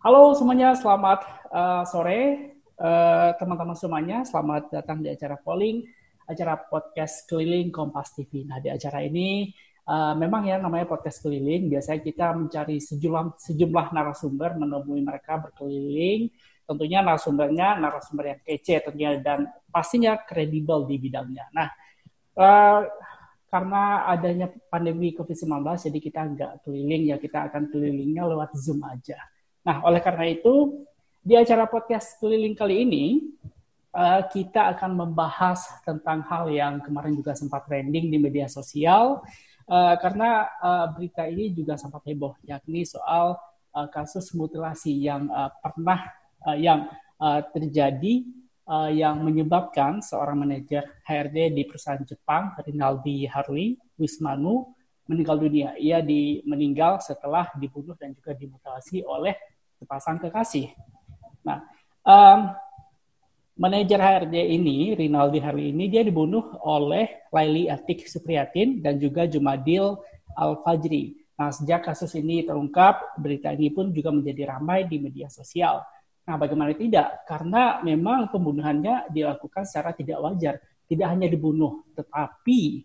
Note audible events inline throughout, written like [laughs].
Halo semuanya, selamat uh, sore uh, teman-teman semuanya. Selamat datang di acara polling, acara podcast keliling Kompas TV. Nah di acara ini uh, memang ya namanya podcast keliling. Biasanya kita mencari sejumlah sejumlah narasumber, menemui mereka berkeliling. Tentunya narasumbernya narasumber yang kece tentunya dan pastinya kredibel di bidangnya. Nah uh, karena adanya pandemi COVID-19, jadi kita nggak keliling ya, kita akan kelilingnya lewat Zoom aja. Nah, oleh karena itu, di acara podcast keliling kali ini, uh, kita akan membahas tentang hal yang kemarin juga sempat trending di media sosial, uh, karena uh, berita ini juga sempat heboh, yakni soal kasus mutilasi yang pernah yang terjadi yang menyebabkan seorang manajer HRD di perusahaan Jepang, Rinaldi Harui Wismanu, meninggal dunia. Ia di, meninggal setelah dibunuh dan juga dimutilasi oleh sepasang kekasih. Nah, um, manajer HRD ini, Rinaldi hari ini, dia dibunuh oleh Laili Atik Supriyatin dan juga Jumadil Al-Fajri. Nah, sejak kasus ini terungkap, berita ini pun juga menjadi ramai di media sosial. Nah, bagaimana tidak? Karena memang pembunuhannya dilakukan secara tidak wajar. Tidak hanya dibunuh, tetapi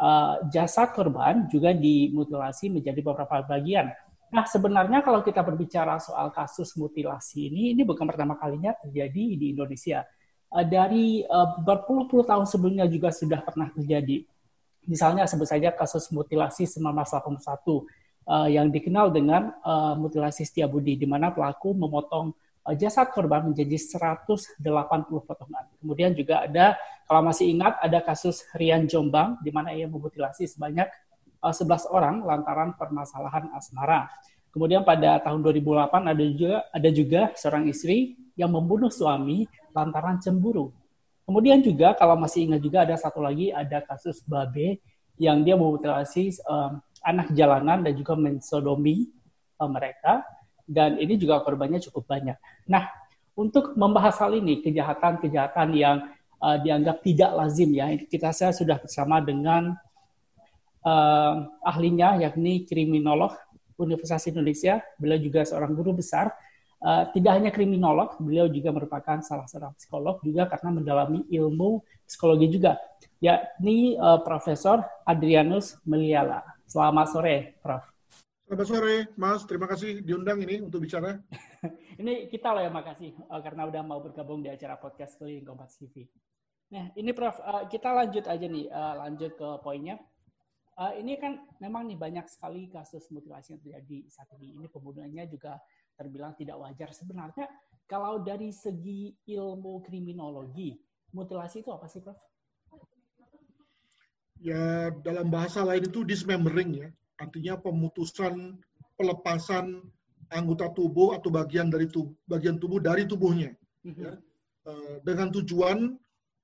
uh, jasad korban juga dimutilasi menjadi beberapa bagian. Nah, sebenarnya kalau kita berbicara soal kasus mutilasi ini, ini bukan pertama kalinya terjadi di Indonesia. Uh, dari uh, berpuluh-puluh tahun sebelumnya juga sudah pernah terjadi. Misalnya sebut saja kasus mutilasi 1981 uh, yang dikenal dengan mutilasi Setiabudi, di mana pelaku memotong jasad korban menjadi 180 potongan. Kemudian juga ada, kalau masih ingat, ada kasus Rian Jombang, di mana ia memutilasi sebanyak 11 uh, orang lantaran permasalahan asmara. Kemudian pada tahun 2008 ada juga ada juga seorang istri yang membunuh suami lantaran cemburu. Kemudian juga kalau masih ingat juga ada satu lagi ada kasus Babe yang dia memutilasi um, anak jalanan dan juga mensodomi um, mereka dan ini juga korbannya cukup banyak. Nah, untuk membahas hal ini kejahatan-kejahatan yang uh, dianggap tidak lazim ya, kita saya sudah bersama dengan uh, ahlinya yakni kriminolog Universitas Indonesia. Beliau juga seorang guru besar Uh, tidak hanya kriminolog, beliau juga merupakan salah seorang psikolog juga karena mendalami ilmu psikologi juga, yakni uh, Profesor Adrianus Meliala. Selamat sore, Prof. Selamat sore, Mas. Terima kasih diundang ini untuk bicara. [laughs] ini kita loh yang makasih uh, karena udah mau bergabung di acara podcast keliling Kompas TV. Nah, ini Prof, uh, kita lanjut aja nih, uh, lanjut ke poinnya. Uh, ini kan memang nih banyak sekali kasus mutilasi yang terjadi saat ini. Ini pembunuhannya juga terbilang tidak wajar. Sebenarnya kalau dari segi ilmu kriminologi, mutilasi itu apa sih, Prof? Ya, dalam bahasa lain itu dismembering ya. Artinya pemutusan, pelepasan anggota tubuh atau bagian dari tubuh, bagian tubuh dari tubuhnya. Mm -hmm. ya. Uh, dengan tujuan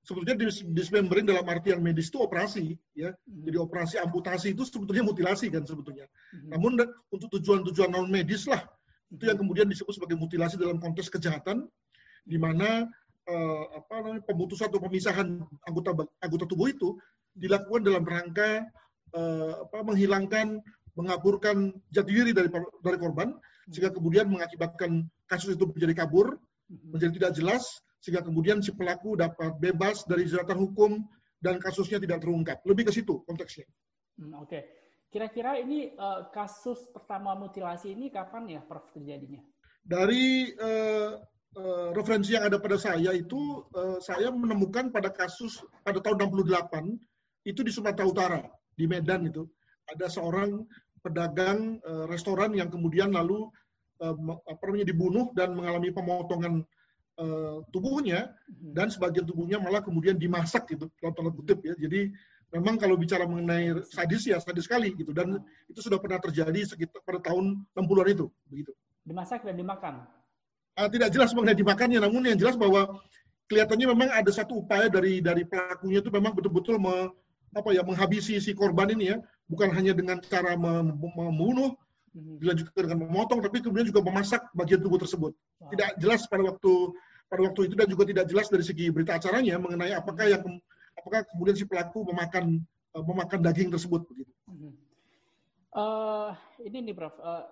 sebetulnya dismembering dalam artian medis itu operasi ya. Mm-hmm. Jadi operasi amputasi itu sebetulnya mutilasi kan sebetulnya. Mm-hmm. Namun untuk tujuan-tujuan non medis lah itu yang kemudian disebut sebagai mutilasi dalam konteks kejahatan di mana uh, apa namanya pemutusan atau pemisahan anggota anggota tubuh itu dilakukan dalam rangka uh, apa menghilangkan mengaburkan jati diri dari dari korban sehingga kemudian mengakibatkan kasus itu menjadi kabur menjadi tidak jelas sehingga kemudian si pelaku dapat bebas dari jeratan hukum dan kasusnya tidak terungkap lebih ke situ konteksnya. Hmm, Oke. Okay. Kira-kira ini uh, kasus pertama mutilasi ini kapan ya Prof terjadinya? Dari uh, uh, referensi yang ada pada saya itu uh, saya menemukan pada kasus pada tahun 68 itu di Sumatera Utara di Medan itu ada seorang pedagang uh, restoran yang kemudian lalu uh, apa namanya dibunuh dan mengalami pemotongan uh, tubuhnya hmm. dan sebagian tubuhnya malah kemudian dimasak gitu dalam tanda kutip ya jadi memang kalau bicara mengenai sadis ya sadis sekali gitu dan itu sudah pernah terjadi sekitar pada tahun 60-an itu begitu. Dimasak dan dimakan. Uh, tidak jelas mengenai dimakannya namun yang jelas bahwa kelihatannya memang ada satu upaya dari dari pelakunya itu memang betul-betul me, apa ya menghabisi si korban ini ya bukan hanya dengan cara membunuh mhm. dilanjutkan dengan memotong tapi kemudian juga memasak bagian tubuh tersebut. Tidak jelas pada waktu pada waktu itu dan juga tidak jelas dari segi berita acaranya mengenai apakah yang apakah kemudian si pelaku memakan uh, memakan daging tersebut begitu. Uh, ini nih Prof, uh,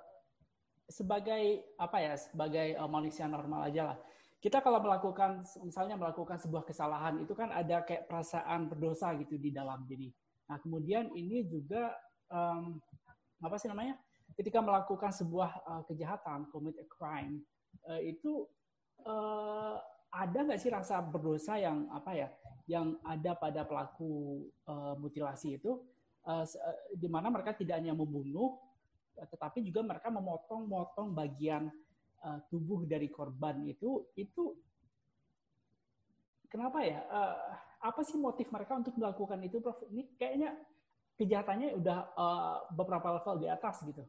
sebagai apa ya sebagai uh, manusia normal aja lah. Kita kalau melakukan misalnya melakukan sebuah kesalahan itu kan ada kayak perasaan berdosa gitu di dalam. Jadi nah kemudian ini juga um, apa sih namanya? Ketika melakukan sebuah uh, kejahatan commit a crime uh, itu uh, ada nggak sih rasa berdosa yang apa ya yang ada pada pelaku uh, mutilasi itu? Uh, di mana mereka tidak hanya membunuh tetapi juga mereka memotong-motong bagian uh, tubuh dari korban itu itu kenapa ya? Uh, apa sih motif mereka untuk melakukan itu Prof? Ini kayaknya kejahatannya udah uh, beberapa level di atas gitu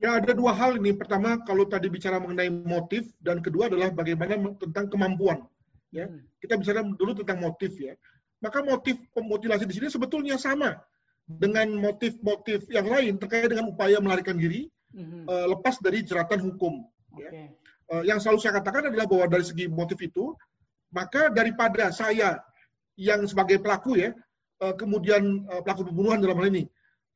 Ya ada dua hal ini. Pertama kalau tadi bicara mengenai motif dan kedua adalah bagaimana tentang kemampuan. Ya, hmm. kita bicara dulu tentang motif ya. Maka motif pemutilasi di sini sebetulnya sama dengan motif-motif yang lain terkait dengan upaya melarikan diri mm-hmm. uh, lepas dari jeratan hukum. Okay. Ya. Uh, yang selalu saya katakan adalah bahwa dari segi motif itu, maka daripada saya yang sebagai pelaku ya, uh, kemudian uh, pelaku pembunuhan dalam hal ini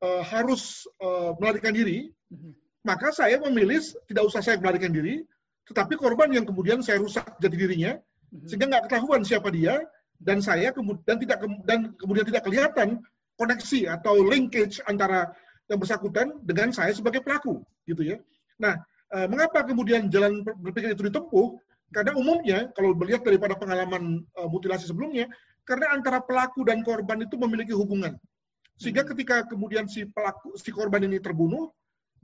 uh, harus uh, melarikan diri, mm-hmm. Maka saya memilih tidak usah saya melarikan diri, tetapi korban yang kemudian saya rusak jati dirinya, mm-hmm. sehingga nggak ketahuan siapa dia, dan saya kemudian tidak dan kemudian tidak kelihatan koneksi atau linkage antara yang bersangkutan dengan saya sebagai pelaku, gitu ya. Nah, eh, mengapa kemudian jalan berpikir itu ditempuh? Karena umumnya kalau melihat daripada pengalaman uh, mutilasi sebelumnya, karena antara pelaku dan korban itu memiliki hubungan. Sehingga hmm. ketika kemudian si pelaku si korban ini terbunuh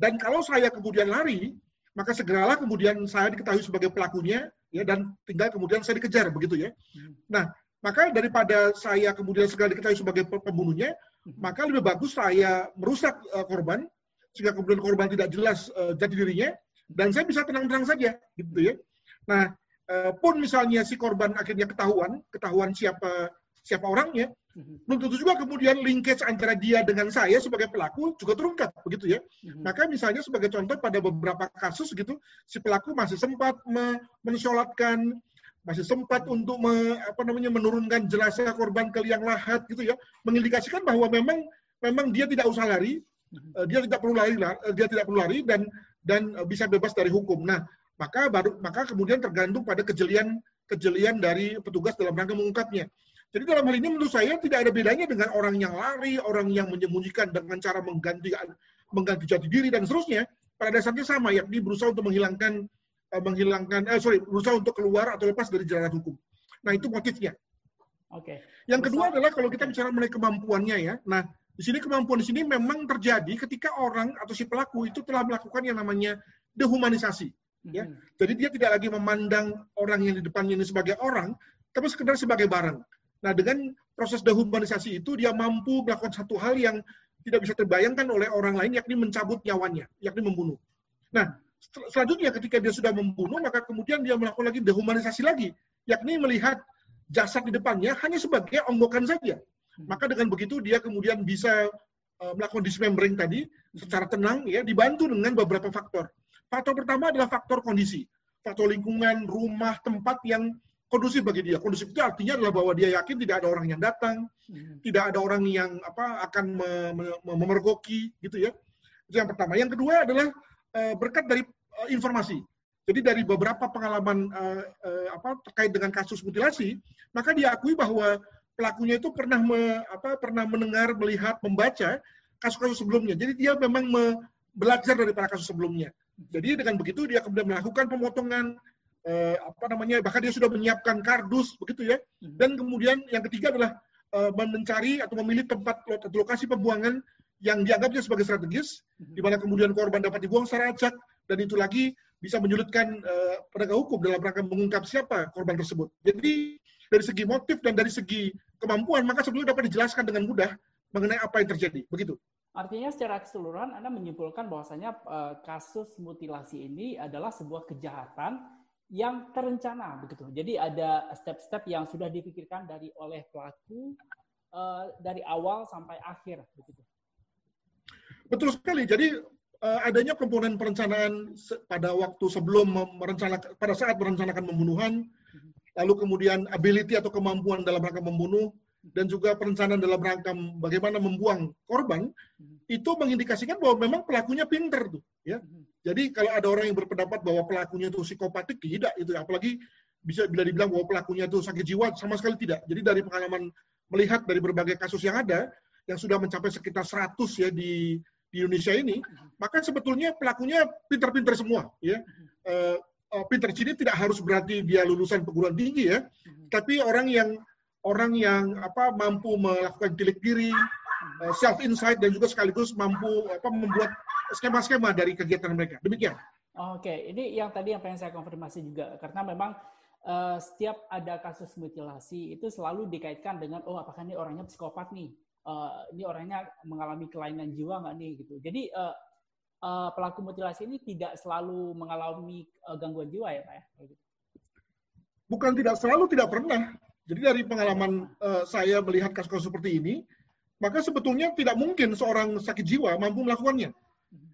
dan kalau saya kemudian lari, maka segeralah kemudian saya diketahui sebagai pelakunya ya dan tinggal kemudian saya dikejar begitu ya. Hmm. Nah, maka daripada saya kemudian segera diketahui sebagai pembunuhnya, hmm. maka lebih bagus saya merusak uh, korban sehingga kemudian korban tidak jelas uh, jati dirinya dan saya bisa tenang-tenang saja gitu ya. Nah, uh, pun misalnya si korban akhirnya ketahuan, ketahuan siapa siapa orangnya. Belum tentu juga kemudian linkage antara dia dengan saya sebagai pelaku juga terungkap begitu ya. Hmm. Maka misalnya sebagai contoh pada beberapa kasus gitu si pelaku masih sempat mensolatkan masih sempat untuk me, apa namanya menurunkan jenazah korban ke liang lahat gitu ya. Mengindikasikan bahwa memang memang dia tidak usah lari uh, dia tidak perlu lari uh, dia tidak perlu lari dan dan bisa bebas dari hukum. Nah maka baru maka kemudian tergantung pada kejelian kejelian dari petugas dalam rangka mengungkapnya jadi dalam hal ini menurut saya tidak ada bedanya dengan orang yang lari orang yang menyembunyikan dengan cara mengganti mengganti jati diri dan seterusnya pada dasarnya sama yakni berusaha untuk menghilangkan uh, menghilangkan, eh, sorry, berusaha untuk keluar atau lepas dari jalan hukum. Nah itu motifnya. Oke. Okay. Yang kedua adalah kalau kita bicara mengenai kemampuannya ya. Nah di sini kemampuan di sini memang terjadi ketika orang atau si pelaku itu telah melakukan yang namanya dehumanisasi. Ya. Mm -hmm. Jadi dia tidak lagi memandang orang yang di depannya ini sebagai orang, tapi sekedar sebagai barang. Nah dengan proses dehumanisasi itu dia mampu melakukan satu hal yang tidak bisa terbayangkan oleh orang lain, yakni mencabut nyawanya, yakni membunuh. Nah, selanjutnya ketika dia sudah membunuh maka kemudian dia melakukan lagi dehumanisasi lagi yakni melihat jasad di depannya hanya sebagai onggokan saja. Maka dengan begitu dia kemudian bisa uh, melakukan dismembering tadi secara tenang ya dibantu dengan beberapa faktor. Faktor pertama adalah faktor kondisi. Faktor lingkungan rumah tempat yang kondusif bagi dia kondusif itu artinya adalah bahwa dia yakin tidak ada orang yang datang hmm. tidak ada orang yang apa akan memergoki gitu ya itu yang pertama yang kedua adalah uh, berkat dari uh, informasi. Jadi dari beberapa pengalaman uh, uh, apa terkait dengan kasus mutilasi, maka diakui bahwa pelakunya itu pernah me, apa, pernah mendengar, melihat, membaca kasus-kasus sebelumnya. Jadi dia memang me, belajar dari para kasus sebelumnya. Jadi dengan begitu dia kemudian melakukan pemotongan uh, apa namanya bahkan dia sudah menyiapkan kardus begitu ya. Hmm. Dan kemudian yang ketiga adalah uh, mencari atau memilih tempat atau lokasi pembuangan yang dianggapnya sebagai strategis, mhm. di mana kemudian korban dapat dibuang secara acak, dan itu lagi bisa menyulitkan uh, penegak hukum dalam rangka mengungkap siapa korban tersebut. Jadi dari segi motif dan dari segi kemampuan, maka sebetulnya dapat dijelaskan dengan mudah mengenai apa yang terjadi. Begitu. Artinya secara keseluruhan Anda menyimpulkan bahwasanya uh, kasus mutilasi ini adalah sebuah kejahatan yang terencana begitu. Jadi ada step-step yang sudah dipikirkan dari oleh pelaku uh, dari awal sampai akhir begitu. Betul sekali. Jadi uh, adanya komponen perencanaan pada waktu sebelum merencanakan pada saat merencanakan pembunuhan, lalu kemudian ability atau kemampuan dalam rangka membunuh dan juga perencanaan dalam rangka bagaimana membuang korban itu mengindikasikan bahwa memang pelakunya pinter tuh ya Jadi kalau ada orang yang berpendapat bahwa pelakunya itu psikopatik, tidak itu. Apalagi bisa bila dibilang bahwa pelakunya itu sakit jiwa, sama sekali tidak. Jadi dari pengalaman melihat dari berbagai kasus yang ada, yang sudah mencapai sekitar 100 ya di di Indonesia ini, maka sebetulnya pelakunya pintar-pintar semua, ya. Uh, uh, pintar sini tidak harus berarti dia lulusan perguruan tinggi ya, tapi orang yang orang yang apa mampu melakukan tilik diri, uh, self insight dan juga sekaligus mampu apa membuat skema-skema dari kegiatan mereka. Demikian. Oke, ini yang tadi yang pengen saya konfirmasi juga karena memang uh, setiap ada kasus mutilasi itu selalu dikaitkan dengan oh apakah ini orangnya psikopat nih uh, ini orangnya mengalami kelainan jiwa nggak nih gitu. Jadi uh, uh, pelaku mutilasi ini tidak selalu mengalami uh, gangguan jiwa ya pak ya? Gitu. Bukan tidak selalu, tidak pernah. Jadi dari pengalaman uh, saya melihat kasus-kasus seperti ini, maka sebetulnya tidak mungkin seorang sakit jiwa mampu melakukannya.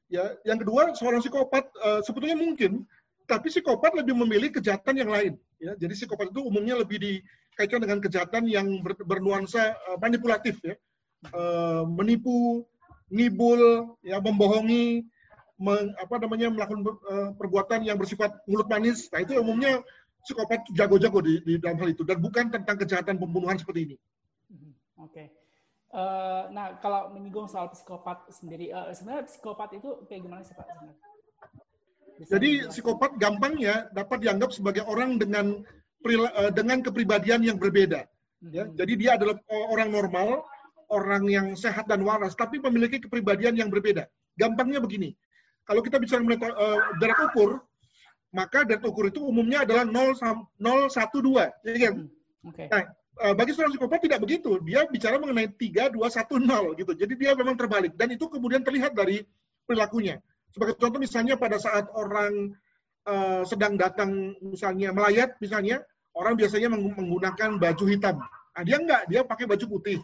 Ya, yang kedua seorang psikopat uh, sebetulnya mungkin, tapi psikopat lebih memilih kejahatan yang lain. Ya, jadi psikopat itu umumnya lebih dikaitkan dengan kejahatan yang ber, bernuansa uh, manipulatif ya uh, menipu, ngibul, ya membohongi, meng, apa namanya melakukan uh, perbuatan yang bersifat mulut manis. Nah itu umumnya psikopat jago-jago di, di dalam hal itu dan bukan tentang kejahatan pembunuhan seperti ini. Hmm, oke. Okay. Uh, nah kalau menyinggung soal psikopat sendiri, uh, sebenarnya psikopat itu kayak gimana sih Pak? Sebenarnya? Jadi psikopat gampangnya dapat dianggap sebagai orang dengan dengan kepribadian yang berbeda. Ya, hmm. jadi dia adalah orang normal orang yang sehat dan waras, tapi memiliki kepribadian yang berbeda. Gampangnya begini, kalau kita bicara mengenai uh, berat ukur, maka berat ukur itu umumnya adalah 0, 0 1, 2. Ya kan? Hmm, okay. Nah, bagi seorang psikopat tidak begitu. Dia bicara mengenai 3, 2, 1, 0. Gitu. Jadi dia memang terbalik. Dan itu kemudian terlihat dari perilakunya. Sebagai contoh misalnya pada saat orang uh, sedang datang misalnya melayat, misalnya, orang biasanya menggunakan baju hitam. Nah, dia enggak, dia pakai baju putih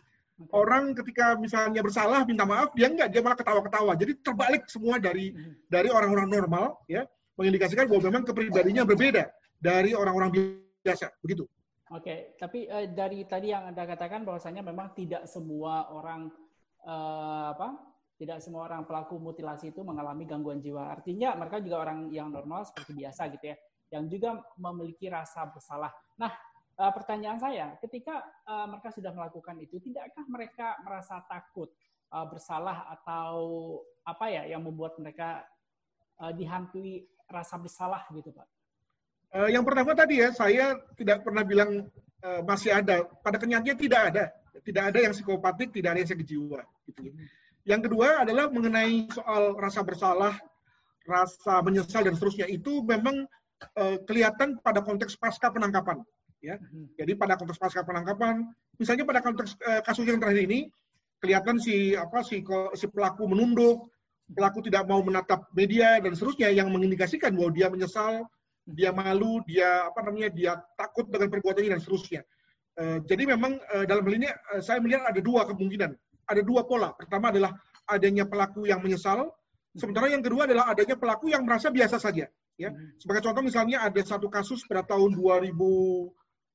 orang ketika misalnya bersalah minta maaf dia enggak dia malah ketawa-ketawa jadi terbalik semua dari hmm. dari orang-orang normal ya mengindikasikan bahwa memang kepribadiannya berbeda dari orang-orang biasa begitu oke tapi uh, dari tadi yang anda katakan bahwasanya memang tidak semua orang uh, apa tidak semua orang pelaku mutilasi itu mengalami gangguan jiwa artinya mereka juga orang yang normal seperti biasa gitu ya yang juga memiliki rasa bersalah nah uh, pertanyaan saya, ketika uh, mereka sudah melakukan itu, tidakkah mereka merasa takut uh, bersalah atau apa ya yang membuat mereka uh, dihantui rasa bersalah gitu, Pak? Uh, yang pertama tadi ya, saya tidak pernah bilang uh, masih ada. Pada kenyataannya tidak ada. Tidak ada yang psikopatik, tidak ada yang sakit jiwa. Gitu. Yang kedua adalah mengenai soal rasa bersalah, rasa menyesal dan seterusnya. Itu memang uh, kelihatan pada konteks pasca penangkapan ya. Jadi pada konteks pasca penangkapan, misalnya pada konteks eh, kasus yang terakhir ini kelihatan si apa si si pelaku menunduk, pelaku tidak mau menatap media dan seterusnya yang mengindikasikan bahwa dia menyesal, dia malu, dia apa namanya dia takut dengan perbuatannya dan seterusnya. Eh, jadi memang eh, dalam hal ini eh, saya melihat ada dua kemungkinan, ada dua pola. Pertama adalah adanya pelaku yang menyesal, sementara yang kedua adalah adanya pelaku yang merasa biasa saja. Ya, hmm. sebagai contoh misalnya ada satu kasus pada tahun 2000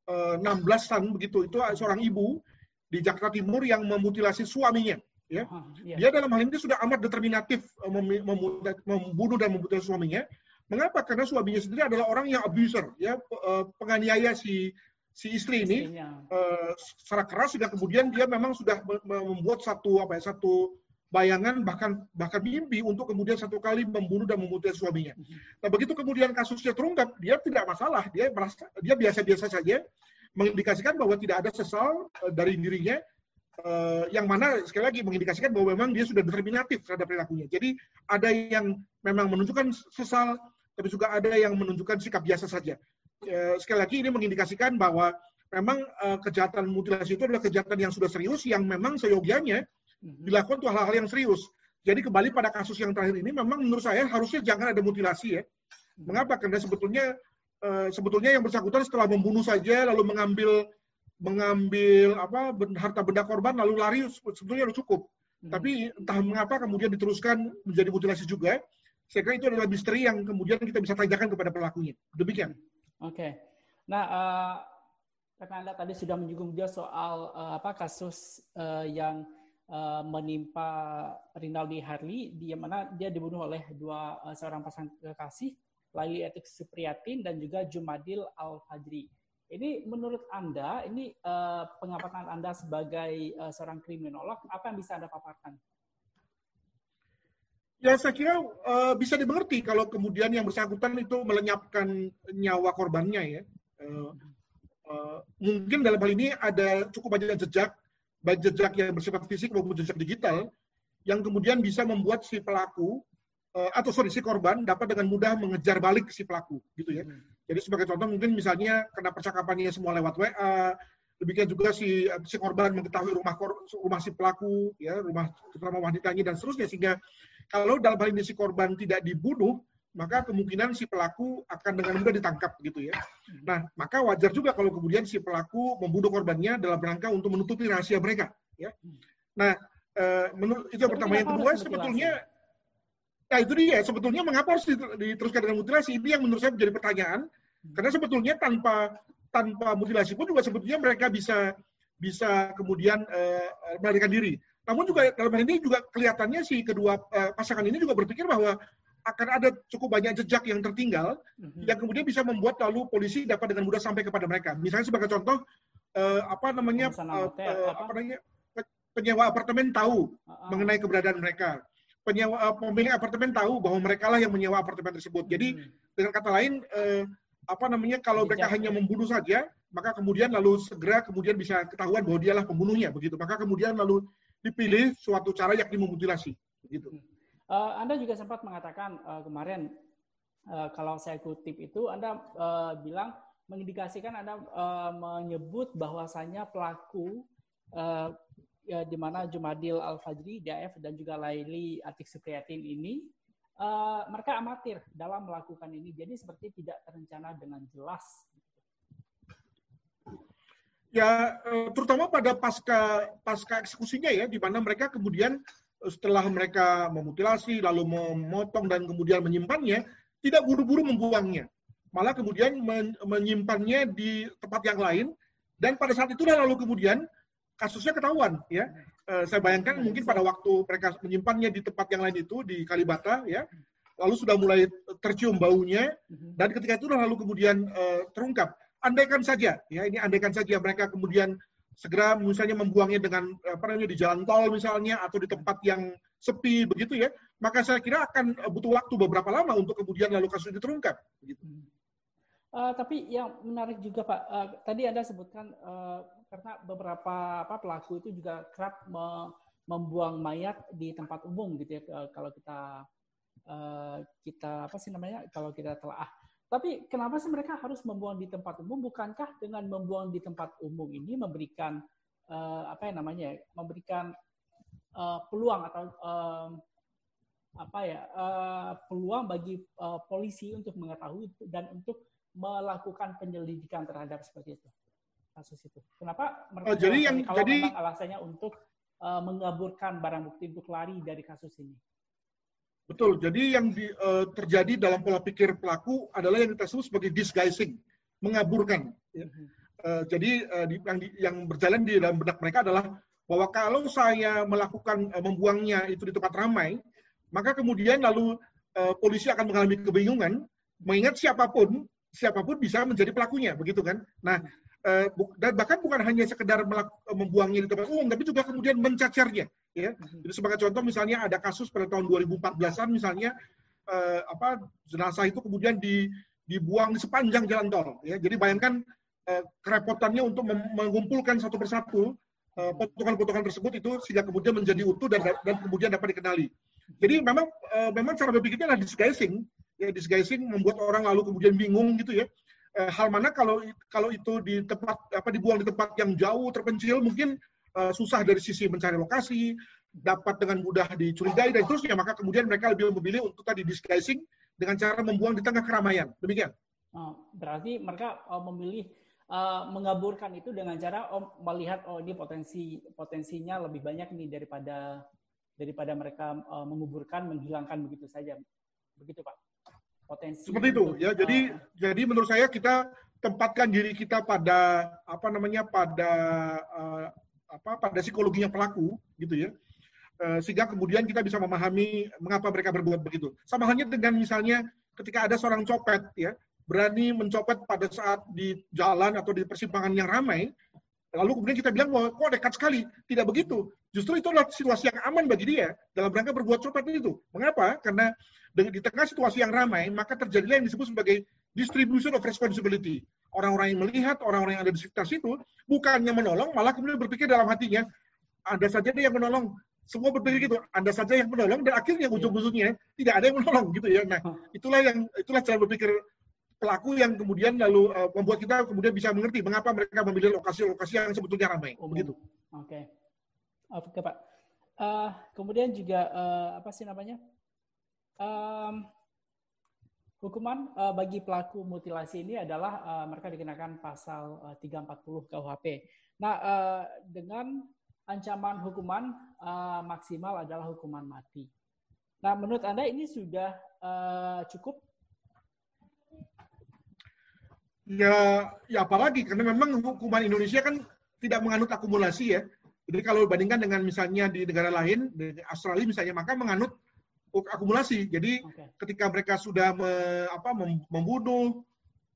16-an eh, begitu itu seorang ibu di Jakarta Timur yang memutilasi suaminya ya. Oh, iya. Dia dalam hal ini sudah amat determinatif membunuh dan memutilasi suaminya. Mengapa? Karena suaminya sendiri adalah orang yang abuser ya, eh, penganiaya si si istri ini uh, secara keras sehingga kemudian dia memang sudah membuat satu apa ya satu bayangan bahkan bahkan mimpi untuk kemudian satu kali membunuh dan memutilasi suaminya. Mhm. Nah begitu kemudian kasusnya terungkap, dia tidak masalah, dia merasa dia biasa-biasa saja, mengindikasikan bahwa tidak ada sesal uh, dari dirinya, uh, yang mana sekali lagi mengindikasikan bahwa memang dia sudah determinatif terhadap perilakunya. Jadi ada yang memang menunjukkan sesal, tapi juga ada yang menunjukkan sikap biasa saja. Uh, sekali lagi ini mengindikasikan bahwa memang uh, kejahatan mutilasi itu adalah kejahatan yang sudah serius, yang memang seyogianya Mhm. dilakukan untuk hal-hal yang serius. Jadi kembali pada kasus yang terakhir ini, memang menurut saya harusnya jangan ada mutilasi ya. Mhm. Mengapa? Karena sebetulnya uh, sebetulnya yang bersangkutan setelah membunuh saja lalu mengambil mengambil apa harta benda korban lalu lari sebetulnya sudah cukup. Hmm. Tapi entah mengapa kemudian diteruskan menjadi mutilasi juga. Saya kira itu adalah misteri yang kemudian kita bisa tanyakan kepada pelakunya. Demikian. Oke. Okay. Nah, uh, karena anda tadi sudah menyinggung dia soal uh, apa kasus uh, yang uh, menimpa Rinaldi Harley, di mana dia dibunuh oleh dua uh, seorang pasangan kekasih, Laili Etik Supriyatin dan juga Jumadil Al Fajri. Ini menurut Anda, ini uh, pengamatan Anda sebagai uh, seorang kriminolog, apa yang bisa Anda paparkan? Ya saya kira uh, bisa dimengerti kalau kemudian yang bersangkutan itu melenyapkan nyawa korbannya ya. Uh, uh, mungkin dalam hal ini ada cukup banyak jejak, baik jejak yang bersifat fisik maupun jejak digital, yang kemudian bisa membuat si pelaku uh, atau sorry si korban dapat dengan mudah mengejar balik si pelaku gitu ya. Hmm. Jadi sebagai contoh mungkin misalnya karena percakapannya semua lewat WA, demikian juga si si korban mengetahui rumah rumah si pelaku ya rumah terutama wanitanya dan seterusnya sehingga kalau dalam hal ini si korban tidak dibunuh, maka kemungkinan si pelaku akan dengan mudah ditangkap gitu ya. Nah, maka wajar juga kalau kemudian si pelaku membunuh korbannya dalam rangka untuk menutupi rahasia mereka, ya. Nah, eh, menurut itu yang pertama. Yang kedua sebetulnya Nah itu dia, sebetulnya mengapa harus diteruskan dengan mutilasi? Ini yang menurut saya menjadi pertanyaan. Karena sebetulnya tanpa tanpa mutilasi pun juga sebetulnya mereka bisa bisa kemudian uh, melarikan diri. Namun juga dalam hal ini juga kelihatannya si kedua uh, pasangan ini juga berpikir bahwa akan ada cukup banyak jejak yang tertinggal mm-hmm. yang kemudian bisa membuat lalu polisi dapat dengan mudah sampai kepada mereka. Misalnya sebagai contoh uh, apa namanya uh, uh, apa namanya penyewa apartemen tahu uh-uh. mengenai keberadaan mereka. Penyewa uh, pemilik apartemen tahu bahwa mereka lah yang menyewa apartemen tersebut. Jadi mm-hmm. dengan kata lain uh, apa namanya kalau mereka hanya membunuh saja maka kemudian lalu segera kemudian bisa ketahuan bahwa dialah pembunuhnya begitu. Maka kemudian lalu dipilih suatu cara yakni memutilasi. Begitu. Uh, Anda juga sempat mengatakan uh, kemarin uh, kalau saya kutip itu Anda uh, bilang mengindikasikan Anda uh, menyebut bahwasanya pelaku uh, ya, di mana Jumadil Al Fajri, DAF dan juga Laili Atik Supriyatin ini uh, mereka amatir dalam melakukan ini. Jadi seperti tidak terencana dengan jelas ya eh, terutama pada pasca pasca eksekusinya ya di mana mereka kemudian eh, setelah mereka memutilasi lalu memotong dan kemudian menyimpannya tidak buru-buru membuangnya. Malah kemudian menyimpannya di tempat yang lain. Dan pada saat itulah lalu kemudian kasusnya ketahuan ya. Eh, saya bayangkan mungkin pada waktu mereka menyimpannya di tempat yang lain itu di Kalibata ya. Lalu sudah mulai tercium baunya. Dan ketika itu lalu kemudian terungkap andaikan saja, ya ini andaikan saja mereka kemudian segera misalnya membuangnya dengan apa namanya di jalan tol misalnya atau di tempat yang sepi begitu ya, maka saya kira akan eh, butuh waktu beberapa lama untuk kemudian lalu kasus itu terungkap. Begitu. Uh, tapi yang menarik juga Pak, uh, tadi Anda sebutkan uh, karena beberapa apa pelaku itu juga kerap me membuang mayat di tempat umum gitu ya kalau kita uh, kita apa sih namanya kalau kita telah tapi kenapa sih mereka harus membuang di tempat umum? Bukankah dengan membuang di tempat umum ini memberikan uh, apa yang namanya? Memberikan uh, peluang atau uh, apa ya? Uh, peluang bagi uh, polisi untuk mengetahui dan untuk melakukan penyelidikan terhadap seperti itu kasus itu. Kenapa mereka oh, jadi yang kalau jadi alasannya untuk uh, mengaburkan barang bukti untuk lari dari kasus ini? Betul. Jadi yang di, uh, terjadi dalam pola pikir pelaku adalah yang kita sebut sebagai disguising, mengaburkan. Ya. Uh, jadi uh, di, yang, di, yang berjalan di dalam benak mereka adalah bahwa kalau saya melakukan uh, membuangnya itu di tempat ramai, maka kemudian lalu uh, polisi akan mengalami kebingungan, mengingat siapa pun siapa pun bisa menjadi pelakunya, begitu kan? Nah, uh, dan bahkan bukan hanya sekedar membuangnya di tempat umum, tapi juga kemudian mencacarnya ya. Mhm. Jadi sebagai contoh misalnya ada kasus pada tahun 2014-an misalnya eh, apa jenazah itu kemudian di, dibuang di sepanjang jalan tol ya. Jadi bayangkan eh, kerepotannya untuk mengumpulkan satu persatu eh, potongan-potongan tersebut itu sehingga kemudian menjadi utuh dan dan kemudian dapat dikenali. Jadi memang eh, memang cara berpikirnya adalah disguising ya disguising membuat orang lalu kemudian bingung gitu ya eh, hal mana kalau kalau itu di tempat apa dibuang di tempat yang jauh terpencil mungkin uh, susah dari sisi mencari lokasi, dapat dengan mudah dicurigai dan terusnya, maka kemudian mereka lebih memilih untuk tadi disguising dengan cara membuang di tengah keramaian. Demikian. Oh, berarti mereka uh, memilih uh, mengaburkan itu dengan cara oh, melihat oh ini potensi potensinya lebih banyak nih daripada daripada mereka uh, menguburkan menghilangkan begitu saja. Begitu, Pak. Potensi Seperti itu ya. Jadi uh, jadi menurut saya kita tempatkan diri kita pada apa namanya pada uh, apa pada psikologinya pelaku gitu ya uh, sehingga kemudian kita bisa memahami mengapa mereka berbuat begitu sama halnya dengan misalnya ketika ada seorang copet ya berani mencopet pada saat di jalan atau di persimpangan yang ramai lalu kemudian kita bilang bahwa kok dekat sekali? Tidak begitu. Justru itu adalah situasi yang aman bagi dia dalam rangka berbuat copet itu. Mengapa? Karena di tengah situasi yang ramai maka terjadilah yang disebut sebagai distribution of responsibility. Orang-orang yang melihat, orang-orang yang ada di sekitar situ, bukannya menolong, malah kemudian berpikir dalam hatinya, ada saja dia yang menolong. Semua berpikir gitu, ada saja yang menolong, dan akhirnya ujung-ujungnya tidak ada yang menolong gitu ya. Nah, itulah yang itulah cara berpikir pelaku yang kemudian lalu uh, membuat kita kemudian bisa mengerti mengapa mereka memilih lokasi-lokasi yang sebetulnya ramai. Umum. Begitu. Oke. Okay. Oke, Pak. Uh, kemudian juga uh, apa sih namanya? Um, Hukuman uh, bagi pelaku mutilasi ini adalah uh, mereka dikenakan pasal uh, 340 KUHP. Nah, uh, dengan ancaman hukuman uh, maksimal adalah hukuman mati. Nah, menurut Anda ini sudah uh, cukup? Ya, ya apalagi karena memang hukuman Indonesia kan tidak menganut akumulasi ya. Jadi kalau dibandingkan dengan misalnya di negara lain, di Australia misalnya, maka menganut akumulasi. Jadi okay. ketika mereka sudah me, apa, membunuh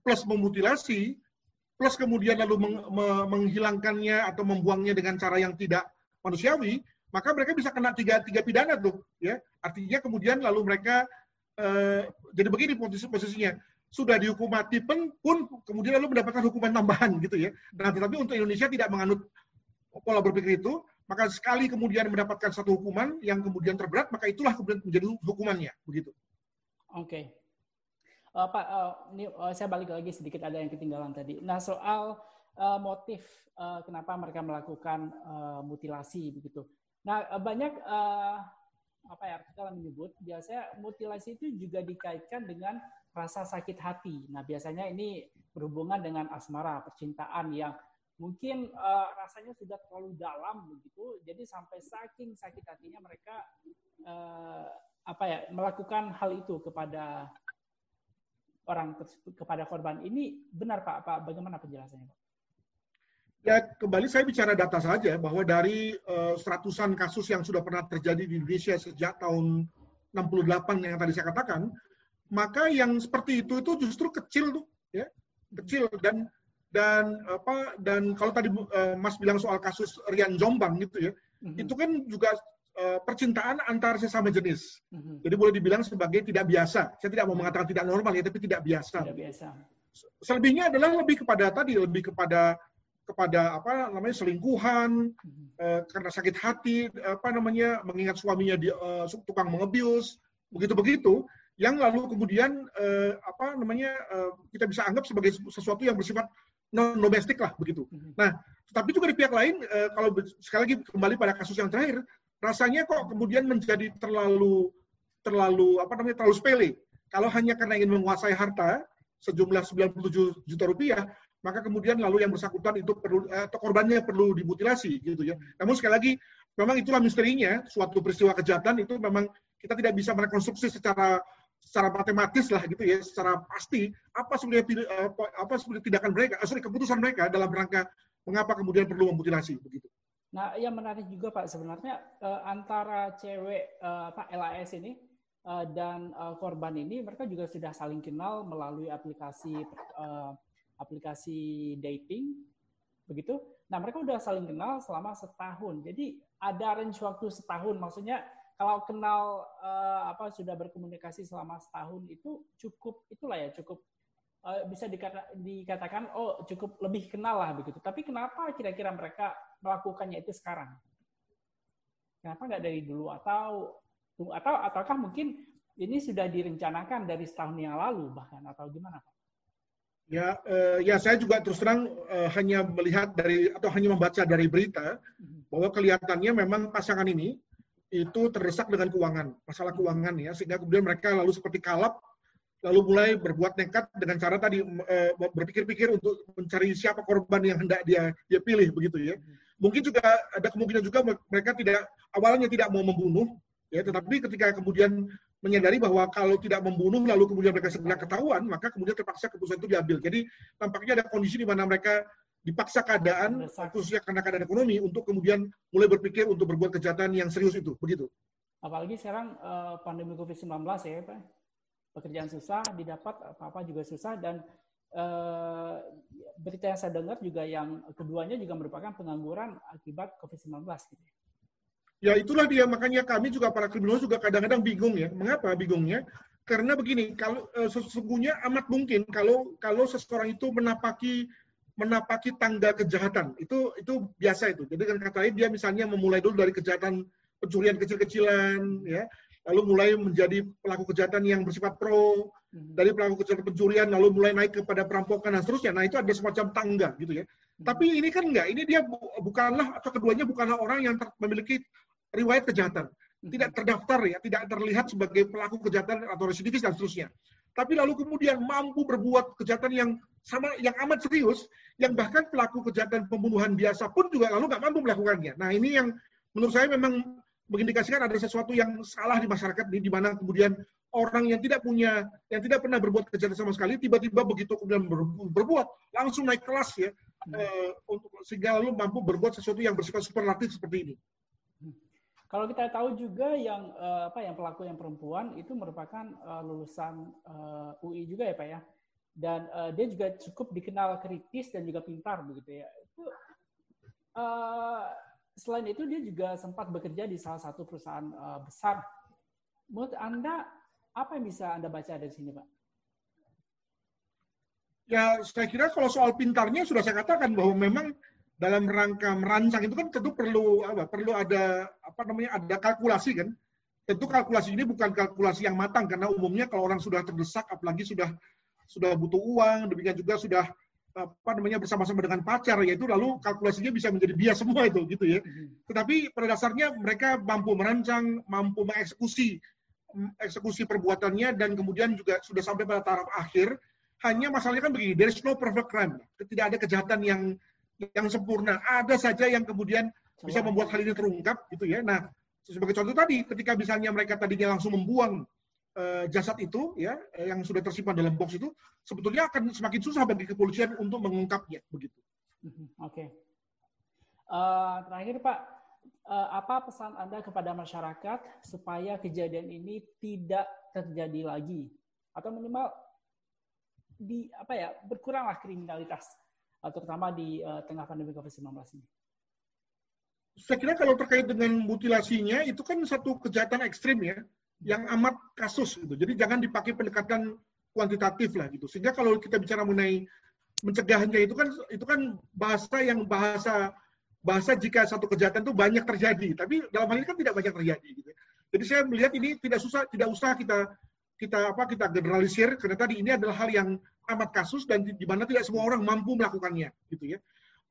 plus memutilasi plus kemudian lalu meng, me, menghilangkannya atau membuangnya dengan cara yang tidak manusiawi, maka mereka bisa kena tiga, tiga pidana tuh, ya. Artinya kemudian lalu mereka eh, jadi begini posisi posisinya sudah dihukum mati pun, pun kemudian lalu mendapatkan hukuman tambahan gitu ya. Nah, tetapi untuk Indonesia tidak menganut pola berpikir itu, maka sekali kemudian mendapatkan satu hukuman yang kemudian terberat, maka itulah kemudian menjadi hukumannya, begitu. Oke. Okay. Uh, Pak, uh, ini uh, saya balik lagi sedikit ada yang ketinggalan tadi. Nah, soal uh, motif uh, kenapa mereka melakukan uh, mutilasi begitu. Nah, uh, banyak uh, apa ya artikel menyebut biasanya mutilasi itu juga dikaitkan dengan rasa sakit hati. Nah, biasanya ini berhubungan dengan asmara, percintaan yang mungkin uh, rasanya sudah terlalu dalam begitu. Jadi sampai saking sakit hatinya mereka uh, apa ya melakukan hal itu kepada orang kepada korban. Ini benar pak. Pak bagaimana penjelasannya pak? Ya, kembali saya bicara data saja bahwa dari uh, seratusan kasus yang sudah pernah terjadi di Indonesia sejak tahun 68 yang tadi saya katakan, maka yang seperti itu itu justru kecil tuh, ya, kecil dan dan apa dan kalau tadi uh, Mas bilang soal kasus Rian Jombang gitu ya, mm-hmm. itu kan juga uh, percintaan antar sesama jenis. Mm-hmm. Jadi boleh dibilang sebagai tidak biasa. Saya tidak mau mhm. mengatakan tidak normal ya, tapi tidak biasa. Tidak biasa. Selebihnya adalah lebih kepada tadi lebih kepada kepada apa namanya selingkuhan mm-hmm. uh, karena sakit hati apa namanya mengingat suaminya di uh, tukang mengebius begitu begitu yang lalu kemudian uh, apa namanya uh, kita bisa anggap sebagai sesuatu yang bersifat non domestik lah begitu. Mhm. Nah, tapi juga di pihak lain eh, kalau sekali lagi kembali pada kasus yang terakhir, rasanya kok kemudian menjadi terlalu terlalu apa namanya terlalu sepele. Kalau hanya karena ingin menguasai harta sejumlah 97 juta rupiah, maka kemudian lalu yang bersangkutan itu perlu eh, atau korbannya perlu dimutilasi gitu ya. Namun sekali lagi memang itulah misterinya suatu peristiwa kejahatan itu memang kita tidak bisa merekonstruksi secara secara matematis lah gitu ya, secara pasti apa sebenarnya apa, apa sebenarnya tindakan mereka, eh, sorry keputusan mereka dalam rangka mengapa kemudian perlu memutilasi begitu. Nah, yang menarik juga Pak sebenarnya uh, antara cewek uh, Pak LAS ini uh, dan uh, korban ini mereka juga sudah saling kenal melalui aplikasi uh, aplikasi dating begitu. Nah, mereka sudah saling kenal selama setahun. Jadi ada range waktu setahun maksudnya kalau kenal uh, apa sudah berkomunikasi selama setahun itu cukup itulah ya cukup uh, bisa dikata, dikatakan oh cukup lebih kenal lah begitu. Tapi kenapa kira-kira mereka melakukannya itu sekarang? Kenapa nggak dari dulu atau atau ataukah mungkin ini sudah direncanakan dari setahun yang lalu bahkan atau gimana Pak? Ya, uh, ya saya juga terus terang uh, hanya melihat dari atau hanya membaca dari berita mhm. bahwa kelihatannya memang pasangan ini itu terdesak dengan keuangan, masalah keuangan ya, sehingga kemudian mereka lalu seperti kalap, lalu mulai berbuat nekat dengan cara tadi e, berpikir-pikir untuk mencari siapa korban yang hendak dia dia pilih begitu ya. Mungkin juga ada kemungkinan juga mereka tidak awalnya tidak mau membunuh, ya, tetapi ketika kemudian menyadari bahwa kalau tidak membunuh lalu kemudian mereka segera ketahuan, maka kemudian terpaksa keputusan itu diambil. Jadi tampaknya ada kondisi di mana mereka dipaksa keadaan, khususnya karena keadaan ekonomi, untuk kemudian mulai berpikir untuk berbuat kejahatan yang serius itu, begitu. Apalagi sekarang uh, pandemi COVID-19 ya, Pak. Pekerjaan susah, didapat apa-apa juga susah, dan uh, berita yang saya dengar juga yang keduanya juga merupakan pengangguran akibat COVID-19. Gitu. Ya itulah dia, makanya kami juga para kriminolog juga kadang-kadang bingung ya. Mengapa bingungnya? Karena begini, kalau uh, sesungguhnya amat mungkin kalau kalau seseorang itu menapaki menapaki tangga kejahatan. Itu itu biasa itu. Jadi kan kata lain dia misalnya memulai dulu dari kejahatan pencurian kecil-kecilan ya, lalu mulai menjadi pelaku kejahatan yang bersifat pro, hmm. dari pelaku kejahatan pencurian lalu mulai naik kepada perampokan dan seterusnya. Nah, itu ada semacam tangga gitu ya. Hmm. Tapi ini kan enggak, ini dia bukanlah atau keduanya bukanlah orang yang memiliki riwayat kejahatan. Hmm. Tidak terdaftar ya, tidak terlihat sebagai pelaku kejahatan atau residivis dan seterusnya tapi lalu kemudian mampu berbuat kejahatan yang sama yang amat serius, yang bahkan pelaku kejahatan pembunuhan biasa pun juga lalu nggak mampu melakukannya. Nah ini yang menurut saya memang mengindikasikan ada sesuatu yang salah di masyarakat ini, di mana kemudian orang yang tidak punya, yang tidak pernah berbuat kejahatan sama sekali, tiba-tiba begitu kemudian berbuat, langsung naik kelas ya, hmm. uh, untuk sehingga lalu mampu berbuat sesuatu yang bersifat superlatif seperti ini. Kalau kita tahu juga yang uh, apa yang pelaku yang perempuan itu merupakan uh, lulusan eh, UI juga ya Pak ya. Dan uh, dia juga cukup dikenal kritis dan juga pintar begitu ya. Itu uh, selain itu dia juga sempat bekerja di salah satu perusahaan uh, besar. Menurut Anda apa yang bisa Anda baca dari sini, Pak? Ya, saya kira kalau soal pintarnya sudah saya katakan bahwa memang dalam rangka merancang itu kan tentu perlu apa perlu ada apa namanya ada kalkulasi kan tentu kalkulasi ini bukan kalkulasi yang matang karena umumnya kalau orang sudah terdesak apalagi sudah sudah butuh uang demikian juga sudah apa namanya bersama-sama dengan pacar yaitu lalu kalkulasinya bisa menjadi bias semua itu gitu ya mm-hmm. tetapi pada dasarnya mereka mampu merancang mampu mengeksekusi eksekusi perbuatannya dan kemudian juga sudah sampai pada taraf akhir hanya masalahnya kan begini there is no perfect crime tidak ada kejahatan yang yang sempurna. Ada saja yang kemudian bisa membuat hal ini terungkap gitu ya. Nah, sebagai contoh tadi ketika misalnya mereka tadinya langsung membuang uh, jasad itu ya yang sudah tersimpan dalam box itu sebetulnya akan semakin susah bagi kepolisian untuk mengungkapnya begitu. Mhm, oke. Okay. Uh, eh, terakhir Pak, uh, apa pesan Anda kepada masyarakat supaya kejadian ini tidak terjadi lagi atau minimal di apa ya berkuranglah kriminalitas terutama di uh, tengah pandemi COVID-19 ini? Saya kira kalau terkait dengan mutilasinya itu kan satu kejahatan ekstrim ya, yang amat kasus gitu. Jadi jangan dipakai pendekatan kuantitatif lah gitu. Sehingga kalau kita bicara mengenai mencegahnya itu kan itu kan bahasa yang bahasa bahasa jika satu kejahatan itu banyak terjadi, tapi dalam hal ini kan tidak banyak terjadi gitu. Jadi saya melihat ini tidak susah tidak usah kita kita apa kita generalisir karena tadi ini adalah hal yang amat kasus dan di, mana tidak semua orang mampu melakukannya gitu ya.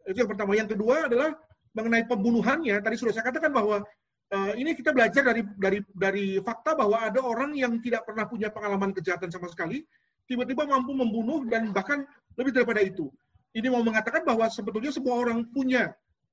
Itu yang pertama. Yang kedua adalah mengenai pembunuhannya. Tadi sudah saya katakan bahwa uh, ini kita belajar dari dari dari fakta bahwa ada orang yang tidak pernah punya pengalaman kejahatan sama sekali, tiba-tiba mampu membunuh dan bahkan lebih daripada itu. Ini mau mengatakan bahwa sebetulnya semua orang punya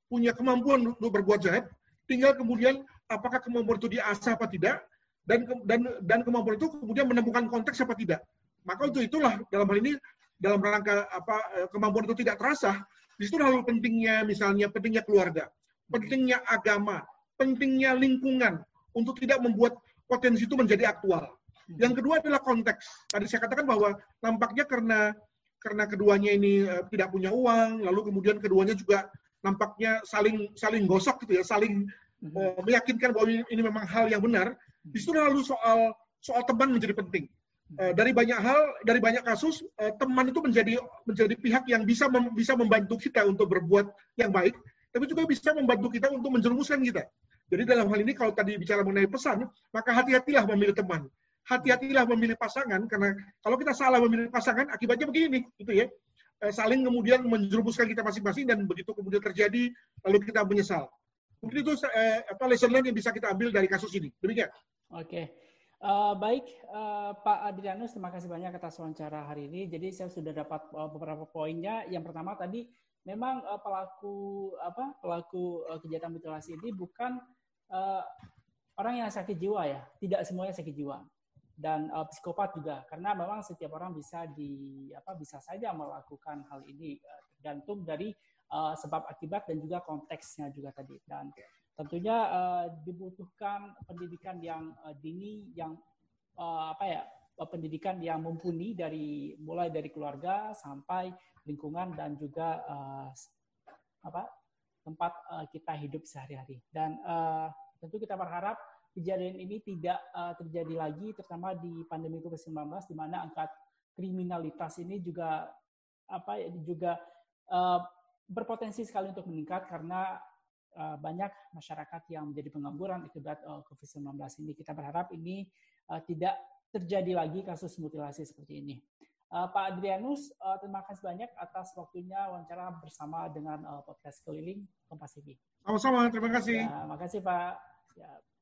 punya kemampuan untuk berbuat jahat, tinggal kemudian apakah kemampuan itu diasah apa tidak dan dan dan kemampuan itu kemudian menemukan konteks apa tidak. Maka untuk itulah dalam hal ini dalam rangka apa eh, kemampuan itu tidak terasa, di situ lalu pentingnya misalnya pentingnya keluarga, pentingnya agama, pentingnya lingkungan untuk tidak membuat potensi itu menjadi aktual. Yang kedua adalah konteks. Tadi saya katakan bahwa nampaknya karena karena keduanya ini uh, tidak punya uang, lalu kemudian keduanya juga nampaknya saling saling gosok gitu ya, saling uh, meyakinkan bahwa ini, ini memang hal yang benar. Di situ lalu soal soal teman menjadi penting. Eh, dari banyak hal, dari banyak kasus, uh, teman itu menjadi menjadi pihak yang bisa mem, bisa membantu kita untuk berbuat yang baik, tapi juga bisa membantu kita untuk menjerumuskan kita. Jadi dalam hal ini kalau tadi bicara mengenai pesan, maka hati-hatilah memilih teman. Hati-hatilah memilih pasangan karena kalau kita salah memilih pasangan akibatnya begini, gitu ya. Uh, saling kemudian menjerumuskan kita masing-masing dan begitu kemudian terjadi lalu kita menyesal. Mungkin itu uh, apa lesson learned yang bisa kita ambil dari kasus ini. Demikian. Oke. Okay. Uh, baik, uh, Pak Adrianus, terima kasih banyak atas wawancara hari ini. Jadi saya sudah dapat beberapa poinnya. Yang pertama tadi memang uh, pelaku apa pelaku uh, kejahatan mutilasi ini bukan uh, orang yang sakit jiwa ya, tidak semuanya sakit jiwa. Dan uh, psikopat juga. Karena memang setiap orang bisa di apa bisa saja melakukan hal ini. Tergantung dari uh, sebab akibat dan juga konteksnya juga tadi. Dan tentunya uh, dibutuhkan pendidikan yang uh, dini, yang uh, apa ya, pendidikan yang mumpuni dari mulai dari keluarga sampai lingkungan dan juga uh, apa tempat uh, kita hidup sehari-hari. Dan uh, tentu kita berharap kejadian ini tidak uh, terjadi lagi, terutama di pandemi COVID-19, di mana angka kriminalitas ini juga apa ya juga uh, berpotensi sekali untuk meningkat karena uh, banyak masyarakat yang menjadi pengangguran akibat uh, COVID-19 ini. Kita berharap ini uh, tidak terjadi lagi kasus mutilasi seperti ini. Uh, Pak Adrianus, uh, terima kasih banyak atas waktunya wawancara bersama dengan uh, podcast keliling Kompas TV. Sama-sama, terima kasih. Ya, terima kasih Pak. Siap.